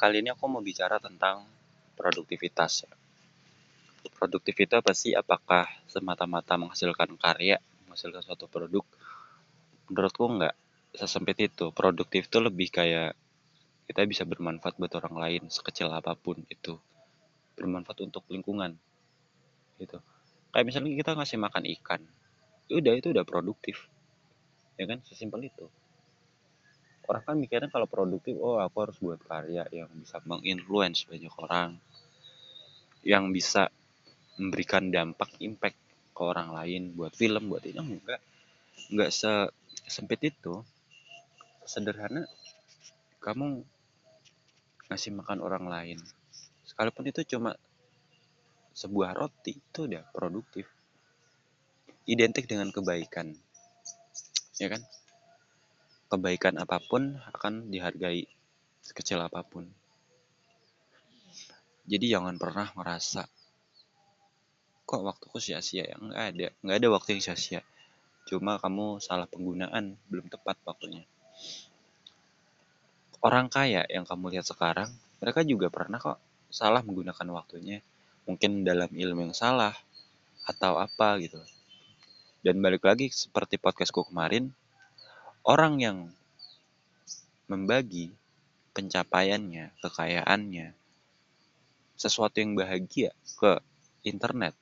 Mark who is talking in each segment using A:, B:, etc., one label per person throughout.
A: kali ini aku mau bicara tentang produktivitas. Produktivitas pasti apakah semata-mata menghasilkan karya, menghasilkan suatu produk? Menurutku enggak sesempit itu. Produktif itu lebih kayak kita bisa bermanfaat buat orang lain sekecil apa pun itu. Bermanfaat untuk lingkungan. Gitu. Kayak misalnya kita ngasih makan ikan. Udah itu udah produktif. Ya kan? Sesimpel itu orang kan mikirnya kalau produktif oh aku harus buat karya yang bisa menginfluence banyak orang yang bisa memberikan dampak impact ke orang lain buat film buat ini enggak. Enggak se sempit itu. Sederhana kamu ngasih makan orang lain. Sekalipun itu cuma sebuah roti itu udah produktif. Identik dengan kebaikan. Ya kan kebaikan apa pun akan dihargai sekecil apa pun. Jadi jangan pernah merasa kok waktuku sia-sia ya? Nggak ada nggak ada waktu yang sia-sia. Cuma kamu salah penggunaan belum tepat waktunya. Orang kaya yang kamu lihat sekarang mereka juga pernah kok salah menggunakan waktunya. Mungkin dalam ilmu yang salah atau apa gitu. Dan balik lagi seperti podcastku kemarin orang yang membagi pencapaiannya, kekayaannya, sesuatu yang bahagia ke internet,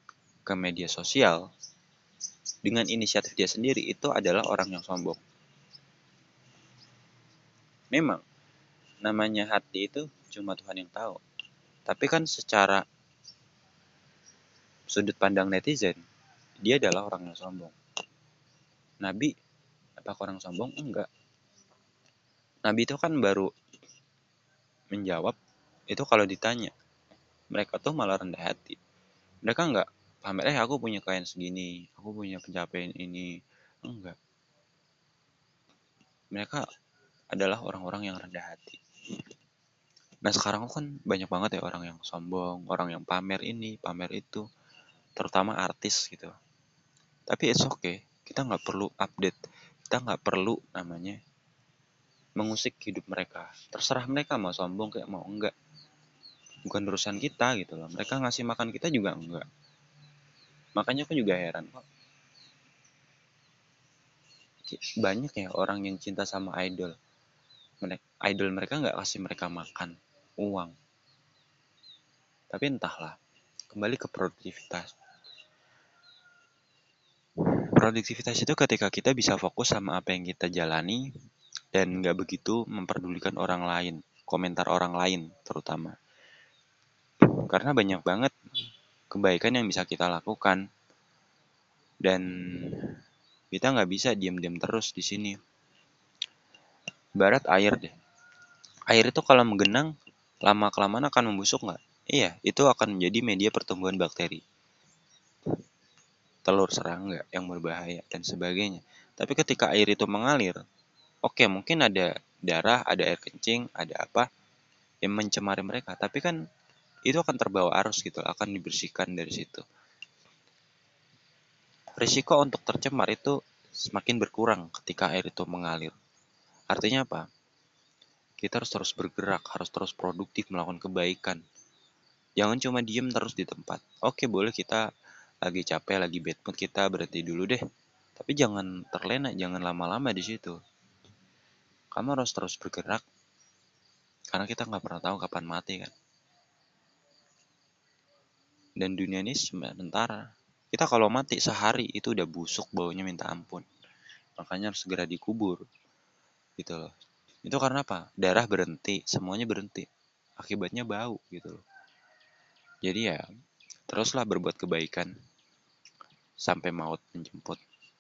A: ke media sosial, dengan inisiatif dia sendiri, itu adalah orang yang sombong. Memang, namanya hati itu cuma Tuhan yang tahu. Tapi kan secara sudut pandang netizen, dia adalah orang yang sombong. Nabi apakah orang sombong? Enggak. Nabi itu kan baru menjawab itu kalau ditanya. Mereka tuh malah rendah hati. Mereka enggak pamer, eh aku punya kain segini, aku punya pencapaian ini. Enggak. Mereka adalah orang-orang yang rendah hati. Nah sekarang kan banyak banget ya orang yang sombong, orang yang pamer ini, pamer itu. Terutama artis gitu. Tapi it's okay, kita nggak perlu update kita nggak perlu namanya mengusik hidup mereka. Terserah mereka mau sombong kayak mau enggak. Bukan urusan kita gitu loh. Mereka ngasih makan kita juga enggak. Makanya aku juga heran kok. Banyak ya orang yang cinta sama idol. Idol mereka nggak kasih mereka makan uang. Tapi entahlah kembali ke produktivitas Produktivitas itu ketika kita bisa fokus sama apa yang kita jalani dan nggak begitu memperdulikan orang lain, komentar orang lain terutama. Karena banyak banget kebaikan yang bisa kita lakukan dan kita nggak bisa diam-diam terus di sini. Barat air deh. Air itu kalau menggenang lama kelamaan akan membusuk nggak? Iya, itu akan menjadi media pertumbuhan bakteri telur serangga yang berbahaya dan sebagainya. Tapi ketika air itu mengalir, oke okay, mungkin ada darah, ada air kencing, ada apa yang mencemari mereka. Tapi kan itu akan terbawa arus gitu, akan dibersihkan dari situ. Risiko untuk tercemar itu semakin berkurang ketika air itu mengalir. Artinya apa? Kita harus terus bergerak, harus terus produktif melakukan kebaikan. Jangan cuma diem terus di tempat. Oke, boleh kita lagi capek, lagi bad mood kita berhenti dulu deh. Tapi jangan terlena, jangan lama-lama di situ. Kamu harus terus bergerak, karena kita nggak pernah tahu kapan mati kan. Dan dunia ini sementara. Kita kalau mati sehari itu udah busuk baunya minta ampun. Makanya harus segera dikubur. Gitu loh. Itu karena apa? Darah berhenti, semuanya berhenti. Akibatnya bau gitu loh. Jadi ya, teruslah berbuat kebaikan sampai maut menjemput.